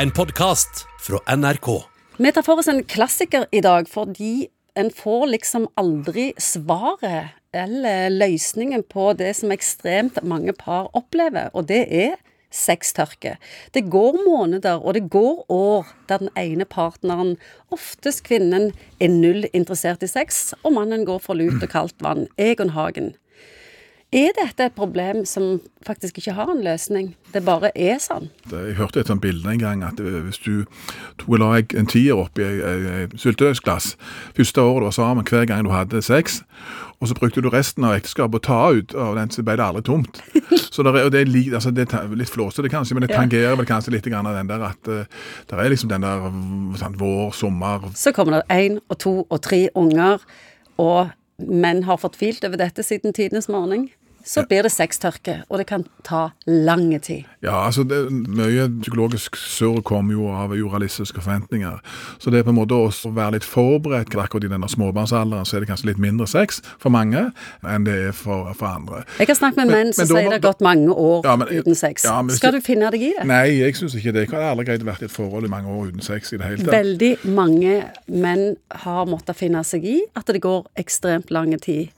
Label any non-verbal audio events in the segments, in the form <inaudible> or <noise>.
En podkast fra NRK. Vi tar for oss en klassiker i dag fordi en får liksom aldri svaret eller løsningen på det som ekstremt mange par opplever, og det er sextørke. Det går måneder, og det går år der den ene partneren, oftest kvinnen, er null interessert i sex, og mannen går for lut og kaldt vann. Egon Hagen. Er dette et problem som faktisk ikke har en løsning? Det bare er sånn? Jeg hørte et sånt bilde en gang at hvis du tok la en tier oppi et syltetøysglass første året du var sammen, hver gang du hadde sex, og så brukte du resten av ekteskapet å ta ut av den, så ble det aldri tomt. <laughs> Så det er, det er, altså det er litt flåsete kanskje, men det tangerer vel kanskje litt grann av den der at uh, det er liksom den der sånn, vår, sommer Så kommer det én og to og tre unger, og menn har fått filt over dette siden tidenes morgen så blir det sextørke, og det kan ta lang tid. Ja, altså det, Mye psykologisk surr kommer jo av urealistiske forventninger. Så det er på en måte å være litt forberedt akkurat i denne småbarnsalderen, så er det kanskje litt mindre sex for mange enn det er for, for andre. Jeg har snakket med menn som sier det har gått mange år ja, men, uten sex. Ja, men, Skal du finne deg i det? Nei, jeg syns ikke det. Jeg har aldri greid å være i et forhold i mange år uten sex i det hele tatt. Veldig mange menn har måttet finne seg i at det går ekstremt lang tid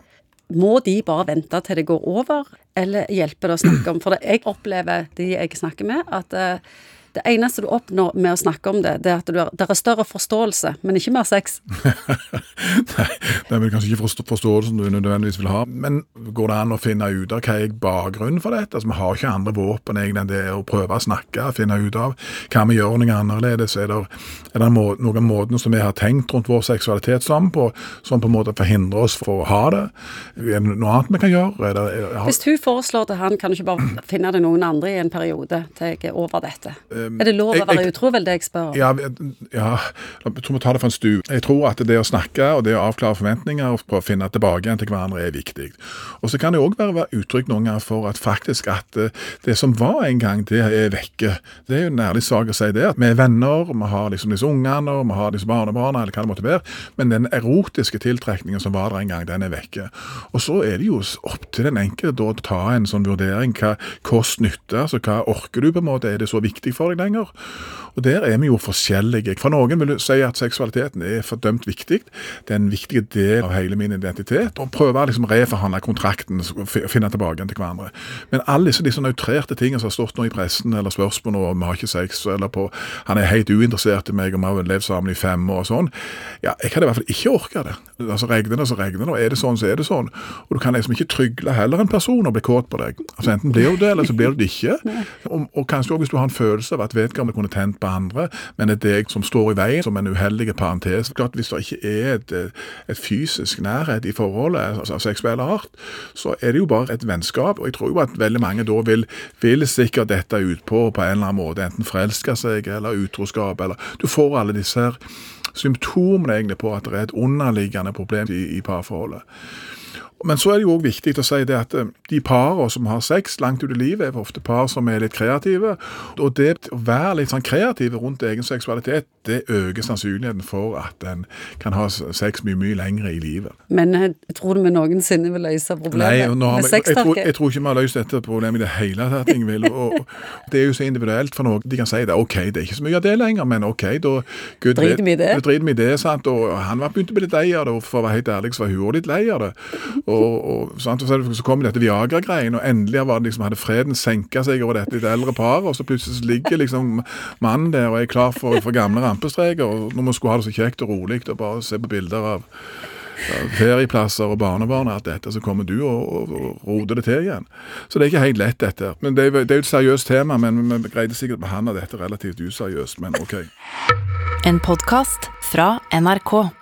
må de bare vente til det går over, eller hjelper det å snakke om? For jeg opplever, de jeg snakker med, at uh, det eneste du oppnår med å snakke om det, det er at du er, det er større forståelse, men ikke mer sex. <laughs> Nei, det er vel kanskje ikke forståelsen du nødvendigvis vil ha. Men går det an å finne ut av hva er bakgrunnen for dette? Altså, Vi har ikke andre våpen egentlig enn det å prøve å snakke, finne ut av hva vi gjør noe annerledes. Er det, er det noen måter som vi har tenkt rundt vår seksualitet sammen på, som på en måte forhindrer oss fra å ha det? Er det noe annet vi kan gjøre? Er det, er, Hvis hun foreslår til han, kan du ikke bare finne det noen andre i en periode til jeg er over dette? Um, er det lov å være utro, vel det jeg spør om? Ja, ja, jeg tror vi tar det fra en stu. Jeg tror at det å snakke og det å avklare forventninger og prøve å finne tilbake igjen til hverandre er viktig. Og så kan det òg være uttrykk noen ganger for at faktisk at eh, det som var en gang, det er vekke. Det er jo en ærlig sak å si det. At vi er venner, vi har liksom disse ungene og vi har disse barnebarna, eller hva det måtte være. Men den erotiske tiltrekningen som var der en gang, den er vekke. Og så er det jo opp til den enkelte å ta en sånn vurdering. Hva kost-nytte, altså hva orker du på en måte, er det så viktig for deg lenger? Og Der er vi jo forskjellige. For noen vil si at seksualiteten er fordømt viktig. Det er en viktig del av hele min identitet. Og prøve å liksom reforhandle kontrakten og finne tilbake til hverandre. Men alle disse, disse nøytrerte tingene som har stått nå i pressen, eller spørsmål om vi har ikke sex, eller på han er helt uinteressert i meg, og vi har levd sammen i fem år og sånn, ja, jeg hadde i hvert fall ikke orka det. Altså Regner det, så regner det. Og er det sånn, så er det sånn. Og du kan liksom ikke trygle heller en person og bli kåt på deg. Altså Enten blir du det, eller så blir du det ikke. <laughs> Og, og kanskje også hvis du har en følelse av at vedkommende kunne tent på andre, men det er deg som står i veien som en uheldig parentes. Klart Hvis det ikke er et, et fysisk nærhet i forholdet, altså seksuell art, så er det jo bare et vennskap. Og jeg tror jo at veldig mange da vil, vil sikkert dette utpå på en eller annen måte, enten forelske seg eller utroskap, eller Du får alle disse her symptomene egentlig på at det er et underliggende problem i, i parforholdet. Men så er det jo òg viktig å si det at eh, de parene som har sex langt ut i livet, er ofte par som er litt kreative. Og det å være litt sånn kreative rundt egen seksualitet, det øker sannsynligheten for at en kan ha sex mye, mye lenger i livet. Men jeg eh, tror du vi noensinne vil løse problemet Nei, med sextørke? Jeg, jeg, tror ikke vi har løst dette problemet i det hele tatt, Ingvild. Det er jo så individuelt for noen. De kan si det. OK, det er ikke så mye av det lenger, men OK, da Driter vi i det? Driter vi i det, sant. Og han var begynt å bli litt lei av det, og for å være helt ærlig så var hun òg litt lei av det. Og, og, sant? og så, kom dette Viagra-greien, og endelig var det liksom, hadde freden senka seg over dette litt eldre paret, og så plutselig ligger liksom mannen der og er klar for, for gamle rampestreker. og Når man skulle ha det så kjekt og rolig og bare se på bilder av ferieplasser og barnebarn og alt dette, så kommer du og, og, og roter det til igjen. Så det er ikke helt lett, dette. Men det er jo et seriøst tema, men vi greide sikkert å behandle dette relativt useriøst, men OK. En podkast fra NRK.